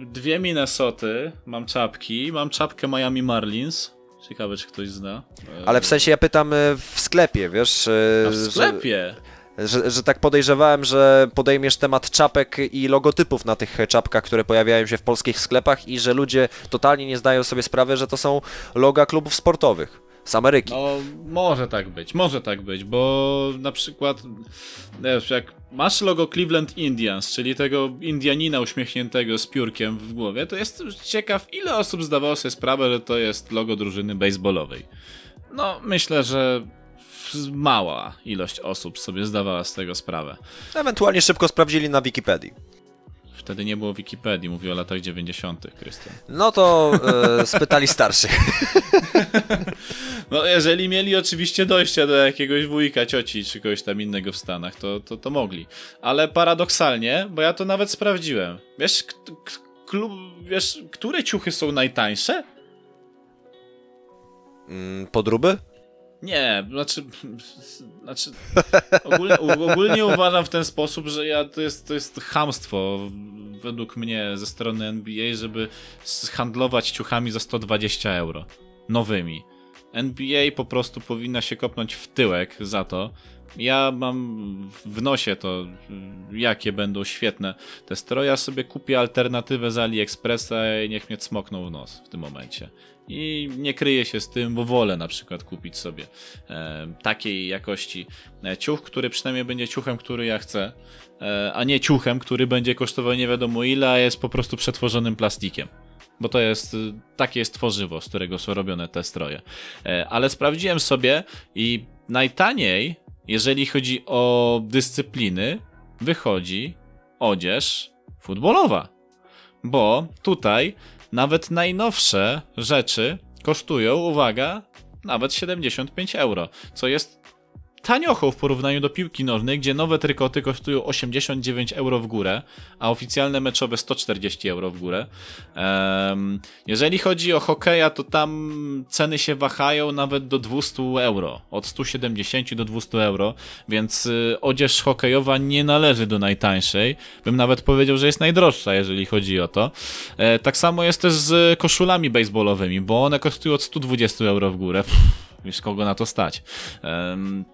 dwie Minnesoty, mam czapki, mam czapkę Miami Marlins. Ciekawe, czy ktoś zna. Ale w sensie ja pytam w sklepie, wiesz. A w sklepie? Że... Że, że tak podejrzewałem, że podejmiesz temat czapek i logotypów na tych czapkach, które pojawiają się w polskich sklepach i że ludzie totalnie nie zdają sobie sprawy, że to są loga klubów sportowych z Ameryki. No, może tak być, może tak być, bo na przykład jak masz logo Cleveland Indians, czyli tego Indianina uśmiechniętego z piórkiem w głowie, to jest ciekaw, ile osób zdawało sobie sprawę, że to jest logo drużyny baseballowej. No, myślę, że mała ilość osób sobie zdawała z tego sprawę. Ewentualnie szybko sprawdzili na Wikipedii. Wtedy nie było Wikipedii, mówię o latach 90., Krystian. No to e, spytali starszych. no, jeżeli mieli oczywiście dojście do jakiegoś wujka, cioci czy kogoś tam innego w Stanach, to, to, to mogli. Ale paradoksalnie, bo ja to nawet sprawdziłem. Wiesz, klub, wiesz, które ciuchy są najtańsze? Mm, podróby? Nie, znaczy, znaczy ogólnie, ogólnie uważam w ten sposób, że ja, to, jest, to jest hamstwo według mnie ze strony NBA, żeby handlować ciuchami za 120 euro. Nowymi. NBA po prostu powinna się kopnąć w tyłek za to. Ja mam w nosie to, jakie będą świetne te stroje. Ja sobie kupię alternatywę z AliExpressa i niech mnie cmokną w nos w tym momencie. I nie kryję się z tym, bo wolę na przykład kupić sobie e, takiej jakości e, ciuch, który przynajmniej będzie ciuchem, który ja chcę, e, a nie ciuchem, który będzie kosztował nie wiadomo ile, a jest po prostu przetworzonym plastikiem bo to jest, takie jest tworzywo, z którego są robione te stroje. Ale sprawdziłem sobie i najtaniej, jeżeli chodzi o dyscypliny, wychodzi odzież futbolowa. Bo tutaj nawet najnowsze rzeczy kosztują, uwaga, nawet 75 euro, co jest taniochą w porównaniu do piłki nożnej, gdzie nowe trykoty kosztują 89 euro w górę, a oficjalne meczowe 140 euro w górę. Jeżeli chodzi o hokeja, to tam ceny się wahają nawet do 200 euro, od 170 do 200 euro, więc y, odzież hokejowa nie należy do najtańszej. Bym nawet powiedział, że jest najdroższa, jeżeli chodzi o to. E, tak samo jest też z koszulami baseballowymi, bo one kosztują od 120 euro w górę. Wiesz, kogo na to stać. Um,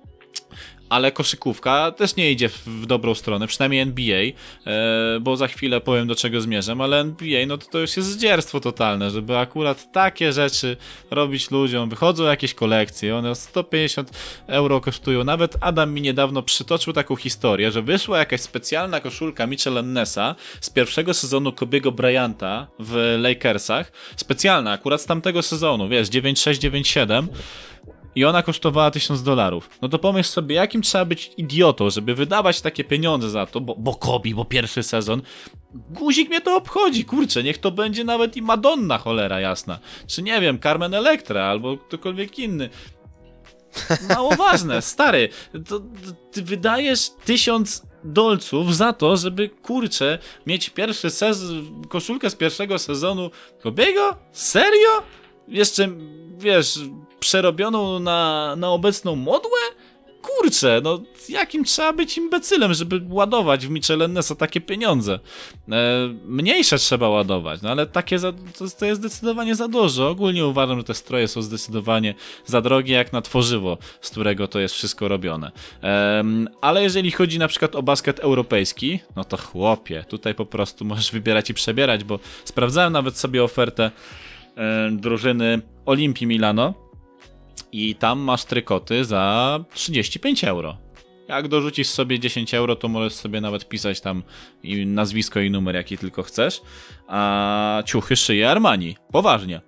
ale koszykówka też nie idzie w dobrą stronę, przynajmniej NBA, e, bo za chwilę powiem do czego zmierzam, ale NBA no to, to już jest zdzierstwo totalne, żeby akurat takie rzeczy robić ludziom. Wychodzą jakieś kolekcje, one 150 euro kosztują. Nawet Adam mi niedawno przytoczył taką historię, że wyszła jakaś specjalna koszulka Mitchell Nessa z pierwszego sezonu Kobiego Bryanta w Lakersach. Specjalna, akurat z tamtego sezonu, wiesz, 96-97 i ona kosztowała 1000 dolarów. No to pomyśl sobie, jakim trzeba być idiotą, żeby wydawać takie pieniądze za to, bo, bo Kobi, bo pierwszy sezon. Guzik mnie to obchodzi, kurczę, niech to będzie nawet i Madonna, cholera jasna. Czy nie wiem, Carmen Electra albo ktokolwiek inny. Mało ważne, stary. To, to, ty wydajesz tysiąc dolców za to, żeby kurczę mieć pierwszy sezon, koszulkę z pierwszego sezonu Kobiego? Serio? Jeszcze, wiesz, przerobioną na, na obecną modłę? Kurczę, no jakim trzeba być imbecylem, żeby ładować w Michelennesa takie pieniądze? E, mniejsze trzeba ładować, no ale takie za, to, to, jest zdecydowanie za dużo. Ogólnie uważam, że te stroje są zdecydowanie za drogie jak na tworzywo, z którego to jest wszystko robione. E, ale jeżeli chodzi na przykład o basket europejski, no to chłopie, tutaj po prostu możesz wybierać i przebierać, bo sprawdzałem nawet sobie ofertę drużyny Olimpii Milano i tam masz trykoty za 35 euro. Jak dorzucisz sobie 10 euro, to możesz sobie nawet pisać tam nazwisko i numer, jaki tylko chcesz. A ciuchy szyje Armani. Poważnie.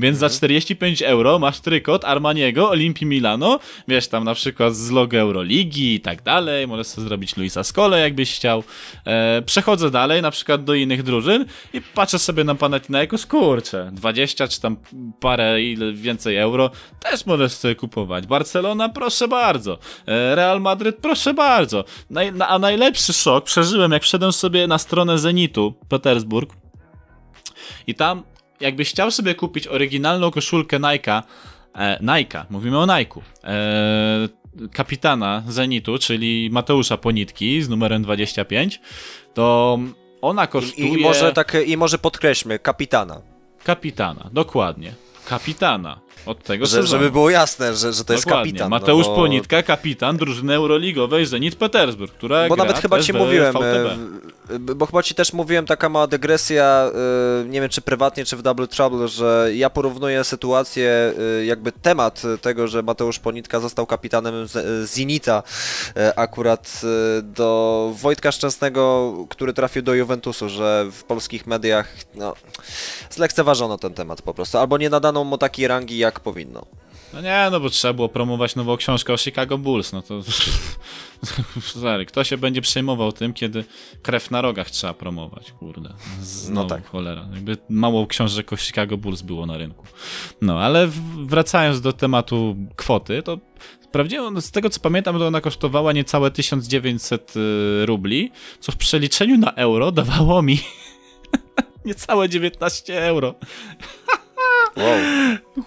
Więc za 45 mhm. euro masz trykot Armaniego, Olimpii Milano, wiesz, tam na przykład z logo Euroligi i tak dalej, możesz sobie zrobić Luisa Skole, jakbyś chciał. E, przechodzę dalej, na przykład do innych drużyn i patrzę sobie na Panathinaikos, kurczę, 20 czy tam parę ile więcej euro, też możesz sobie kupować. Barcelona, proszę bardzo. E, Real Madryt, proszę bardzo. Naj, na, a najlepszy szok przeżyłem, jak wszedłem sobie na stronę Zenitu, Petersburg, i tam jakbyś chciał sobie kupić oryginalną koszulkę Nike'a, e, Nike'a, mówimy o Nike'u, e, kapitana Zenitu, czyli Mateusza Ponitki z numerem 25, to ona kosztuje... I, i może tak, i może podkreślmy, kapitana. Kapitana, dokładnie. Kapitana od tego że. Żeby było jasne, że, że to jest kapitan. No Mateusz no bo... Ponitka, kapitan drużyny Euroligowej Zenit Petersburg, która Bo nawet chyba ci mówiłem, e, bo chyba ci też mówiłem, taka mała dygresja, e, nie wiem czy prywatnie, czy w Double Trouble, że ja porównuję sytuację, e, jakby temat tego, że Mateusz Ponitka został kapitanem Zenita akurat do Wojtka Szczęsnego, który trafił do Juventusu, że w polskich mediach no, zlekceważono ten temat po prostu, albo nie nadano mu takiej rangi jak powinno. No nie, no bo trzeba było promować nową książkę o Chicago Bulls, no to Zary, kto się będzie przejmował tym, kiedy krew na rogach trzeba promować, kurde. Znowu, no tak. cholera. Jakby mało książek o Chicago Bulls było na rynku. No, ale wracając do tematu kwoty, to Sprawdziłem, no, z tego co pamiętam, to ona kosztowała niecałe 1900 y, rubli, co w przeliczeniu na euro dawało mi niecałe 19 euro. Wow.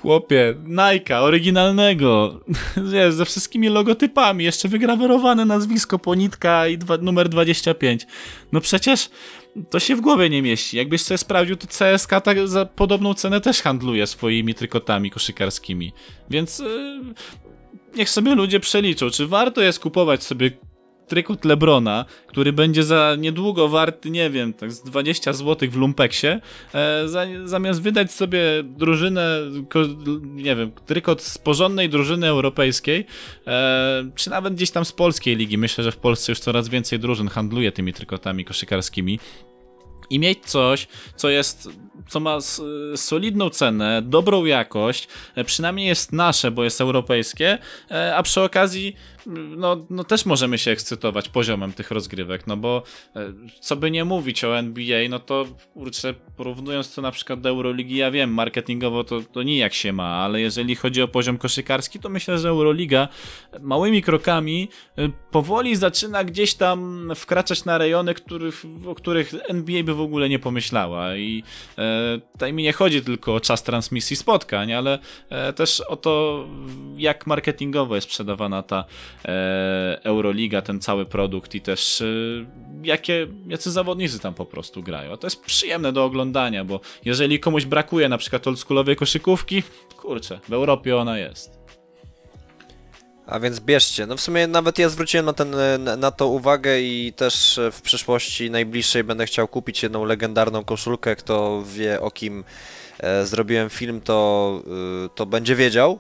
Chłopie, Nike, oryginalnego, wiesz, ze wszystkimi logotypami, jeszcze wygrawerowane nazwisko Ponitka i dwa, numer 25. No przecież to się w głowie nie mieści. Jakbyś sobie sprawdził, to CSK tak za podobną cenę też handluje swoimi trykotami koszykarskimi. Więc yy, niech sobie ludzie przeliczą, czy warto jest kupować sobie trykot Lebrona, który będzie za niedługo warty, nie wiem, tak z 20 zł w lumpeksie, e, za, zamiast wydać sobie drużynę, ko, nie wiem, trykot z porządnej drużyny europejskiej, e, czy nawet gdzieś tam z polskiej ligi. Myślę, że w Polsce już coraz więcej drużyn handluje tymi trykotami koszykarskimi i mieć coś, co jest, co ma solidną cenę, dobrą jakość, e, przynajmniej jest nasze, bo jest europejskie, e, a przy okazji no, no też możemy się ekscytować poziomem tych rozgrywek, no bo e, co by nie mówić o NBA, no to kurczę, porównując to na przykład do Euroligi, ja wiem, marketingowo to, to nijak się ma, ale jeżeli chodzi o poziom koszykarski, to myślę, że Euroliga małymi krokami powoli zaczyna gdzieś tam wkraczać na rejony, których, o których NBA by w ogóle nie pomyślała i e, tutaj mi nie chodzi tylko o czas transmisji spotkań, ale e, też o to, jak marketingowo jest sprzedawana ta E, Euroliga, ten cały produkt i też e, jakie, jacy zawodnicy tam po prostu grają. To jest przyjemne do oglądania, bo jeżeli komuś brakuje na przykład oldschoolowej koszykówki, kurczę, w Europie ona jest. A więc bierzcie. No w sumie nawet ja zwróciłem na, ten, na to uwagę i też w przyszłości najbliższej będę chciał kupić jedną legendarną koszulkę. Kto wie o kim e, zrobiłem film, to, e, to będzie wiedział.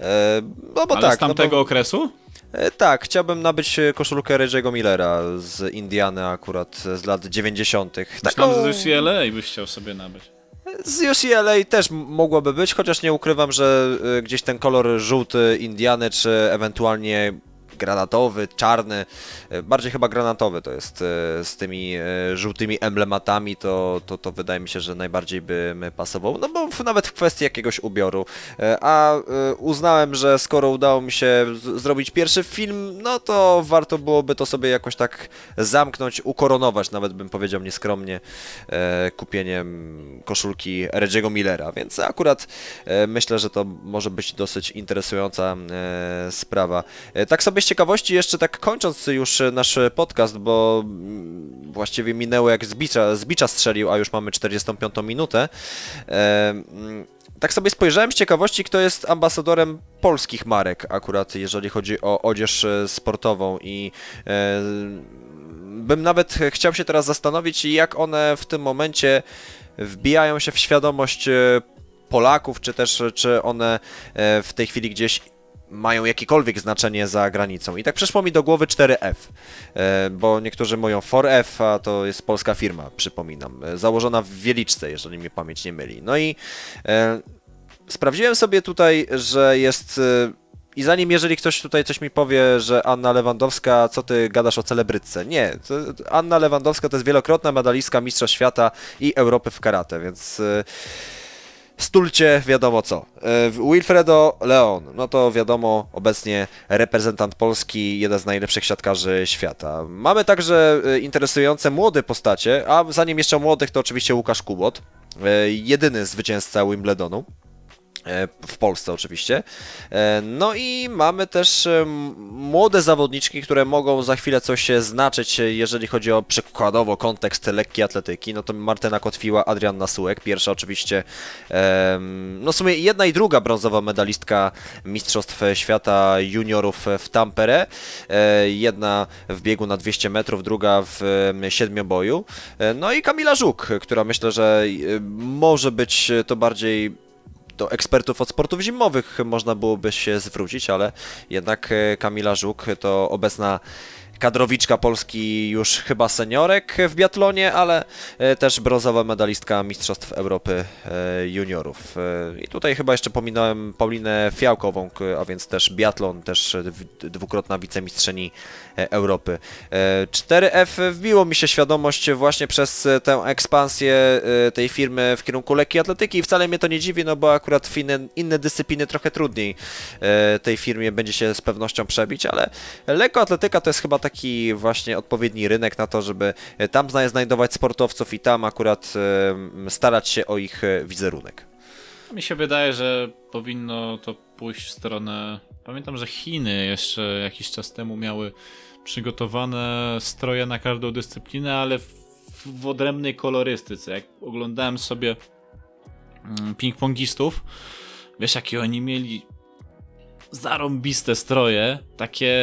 E, no bo Ale tak. z tamtego no bo... okresu? E, tak, chciałbym nabyć e, koszulkę Reggie'ego Millera z Indiany akurat z lat 90. Taką... z UCLA byś chciał sobie nabyć. Z UCLA też mogłoby być, chociaż nie ukrywam, że e, gdzieś ten kolor żółty Indiany, czy ewentualnie granatowy, czarny, e, bardziej chyba granatowy to jest e, z tymi e, żółtymi emblematami, to, to, to wydaje mi się, że najbardziej by pasował, no bo nawet w kwestii jakiegoś ubioru. A uznałem, że skoro udało mi się zrobić pierwszy film, no to warto byłoby to sobie jakoś tak zamknąć, ukoronować, nawet bym powiedział nieskromnie, kupieniem koszulki Reggie'ego Millera, więc akurat myślę, że to może być dosyć interesująca sprawa. Tak sobie ciekawości, jeszcze tak kończąc już nasz podcast, bo mm, właściwie minęło jak z bicza, z bicza strzelił, a już mamy 45 minutę. Mm, tak sobie spojrzałem z ciekawości, kto jest ambasadorem polskich marek, akurat jeżeli chodzi o odzież e, sportową i e, bym nawet chciał się teraz zastanowić, jak one w tym momencie wbijają się w świadomość e, Polaków, czy też czy one w tej chwili gdzieś mają jakiekolwiek znaczenie za granicą. I tak przyszło mi do głowy 4F, e, bo niektórzy mówią 4F, a to jest polska firma, przypominam, e, założona w Wieliczce, jeżeli mnie pamięć nie myli. No i e, sprawdziłem sobie tutaj, że jest... E, i zanim, jeżeli ktoś tutaj coś mi powie, że Anna Lewandowska, co ty gadasz o celebrytce? Nie, Anna Lewandowska to jest wielokrotna medalistka Mistrza Świata i Europy w karate, więc... E, Stulcie wiadomo co. E, Wilfredo Leon, no to wiadomo, obecnie reprezentant Polski, jeden z najlepszych siatkarzy świata. Mamy także e, interesujące młode postacie, a zanim jeszcze młodych, to oczywiście Łukasz Kubot, e, jedyny zwycięzca Wimbledonu. E, w Polsce oczywiście. E, no i mamy też e, młode zawodniczki, które mogą za chwilę coś znaczyć, jeżeli chodzi o przykładowo kontekst lekkiej atletyki. No to Martyna Kotwiła, Adrianna Sułek, pierwsza oczywiście, no w sumie jedna i druga brązowa medalistka Mistrzostw Świata Juniorów w Tampere. Jedna w biegu na 200 metrów, druga w siedmioboju. No i Kamila Żuk, która myślę, że może być to bardziej do ekspertów od sportów zimowych można byłoby się zwrócić, ale jednak e, Kamila Żuk to obecna kadrowiczka Polski już chyba seniorek w biatlonie, ale e, też brązowa medalistka Mistrzostw Europy e, juniorów. I tutaj chyba jeszcze pominąłem Paulinę Fiałkową, a więc też biatlon, też dwukrotna wicemistrzyni Europy. 4F e, wbiło mi się świadomość właśnie przez e, tę ekspansję tej firmy w kierunku lekkiej atletyki i wcale mnie to nie dziwi, no bo akurat w inne, inne dyscypliny trochę trudniej tej firmie będzie się z pewnością przebić, ale lekkoatletyka to jest chyba taki właśnie odpowiedni rynek na to, żeby tam znajdować sportowców i tam akurat starać się o ich wizerunek. Mi się wydaje, że powinno to pójść w stronę. Pamiętam, że Chiny jeszcze jakiś czas temu miały przygotowane stroje na każdą dyscyplinę, ale w w odrębnej kolorystyce. Jak oglądałem sobie mm, ping-pongistów, wiesz jakie oni mieli zarąbiste stroje, takie,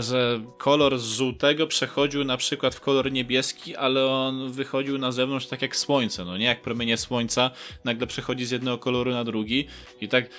że kolor z żółtego przechodził na przykład w kolor niebieski, ale on wychodził na zewnątrz tak jak słońce, no nie jak promienie słońca, nagle przechodzi z jednego koloru na drugi i tak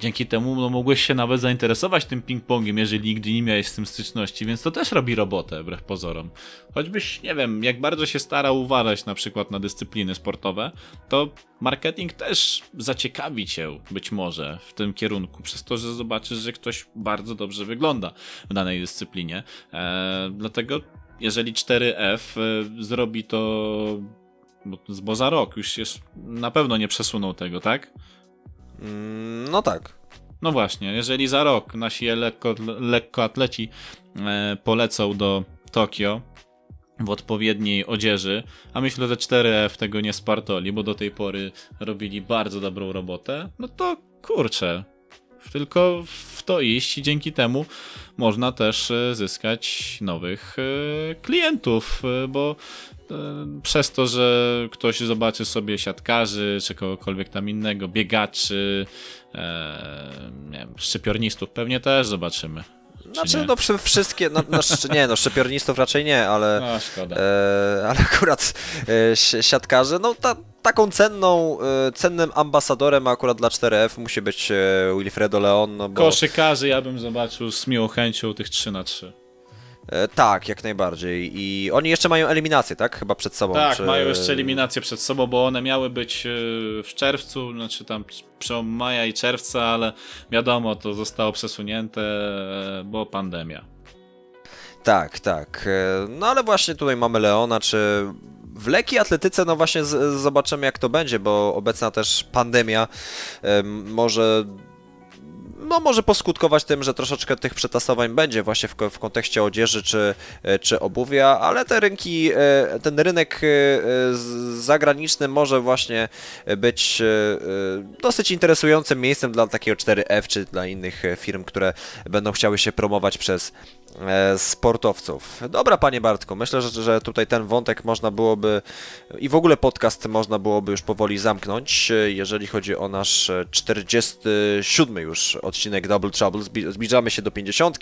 Dzięki temu no, mogłeś się nawet zainteresować tym ping-pongiem, jeżeli nigdy nie miałeś z tym styczności, więc to też robi robotę, wbrew pozorom. Choćbyś, nie wiem, jak bardzo się starał uważać na przykład na dyscypliny sportowe, to marketing też zaciekawi cię być może w tym kierunku, przez to, że zobaczysz, że ktoś bardzo dobrze wygląda w danej dyscyplinie. Eee, dlatego, jeżeli 4F e, zrobi to, bo, bo za rok już jest, na pewno nie przesunął tego, tak? Mm, no tak. No właśnie, jeżeli za rok nasi lekko, lekkoatleci e, polecą do Tokio w odpowiedniej odzieży, a myślę, że 4F tego nie spartoli, bo do tej pory robili bardzo dobrą robotę, no to kurczę, tylko w to iść i dzięki temu można też e, zyskać nowych e, klientów, bo przez to, że ktoś zobaczy sobie siatkarzy, czy kogokolwiek tam innego, biegaczy, e, nie wiem, szczypiornistów pewnie też zobaczymy. Znaczy, no wszystkie, no, no, nie, no szczypiornistów raczej nie, ale, no, szkoda. E, ale akurat e, siatkarze, no ta, taką cenną, e, cennym ambasadorem akurat dla 4F musi być e, Wilfredo Leon, no bo... Koszykarzy ja bym zobaczył z miłą chęcią tych 3 na 3 E, tak, jak najbardziej. I oni jeszcze mają eliminację, tak? Chyba przed sobą. Tak, czy... mają jeszcze eliminację przed sobą, bo one miały być e, w czerwcu, znaczy tam przełom maja i czerwca, ale wiadomo, to zostało przesunięte, e, bo pandemia. Tak, tak. No ale właśnie tutaj mamy Leona, czy w lekkiej atletyce, no właśnie z, zobaczymy jak to będzie, bo obecna też pandemia może no może poskutkować tym, że troszeczkę tych przetasowań będzie właśnie w, w kontekście odzieży czy, e, czy obuwia, ale te rynki, e, ten rynek e, zagraniczny może właśnie być dosyć interesującym miejscem dla takiego 4F czy dla innych firm, które będą chciały się promować przez sportowców. Dobra, panie Bartku, myślę, że, że tutaj ten wątek można byłoby i w ogóle podcast można byłoby już powoli zamknąć, jeżeli chodzi o nasz 47 już odcinek Double Trouble. Zbliżamy się do 50.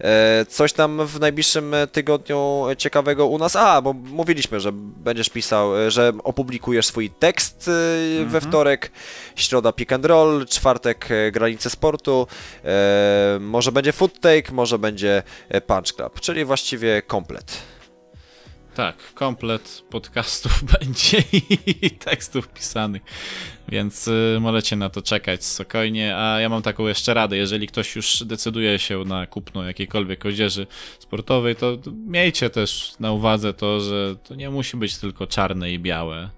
E, coś tam w najbliższym tygodniu ciekawego u nas. A, bo mówiliśmy, że będziesz pisał, że opublikujesz swój tekst e, we mhm. wtorek, środa pick and roll, czwartek granice sportu, może będzie food take, może będzie E, Punch Club, czyli właściwie komplet. Tak, komplet podcastów będzie i tekstów pisanych, więc y, możecie na to czekać spokojnie. A ja mam taką jeszcze radę, jeżeli ktoś już decyduje się na kupno jakiejkolwiek odzieży sportowej, to miejcie też na uwadze to, że to nie musi być tylko czarne i białe.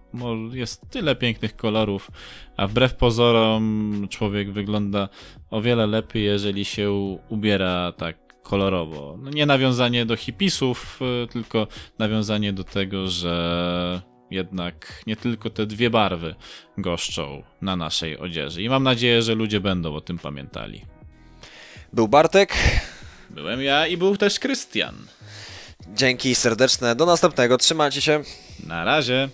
Jest tyle pięknych kolorów, a wbrew pozorom człowiek wygląda o wiele lepiej, jeżeli się ubiera tak kolorowo. No nie nawiązanie do hipisów, y, tylko nawiązanie do tego, że jednak nie tylko te dwie barwy goszczą na naszej odzieży. I mam nadzieję, że ludzie będą o tym pamiętali. Był Bartek. Byłem ja i był też Krystian. Dzięki serdeczne. Do następnego. Trzymajcie się. Na razie.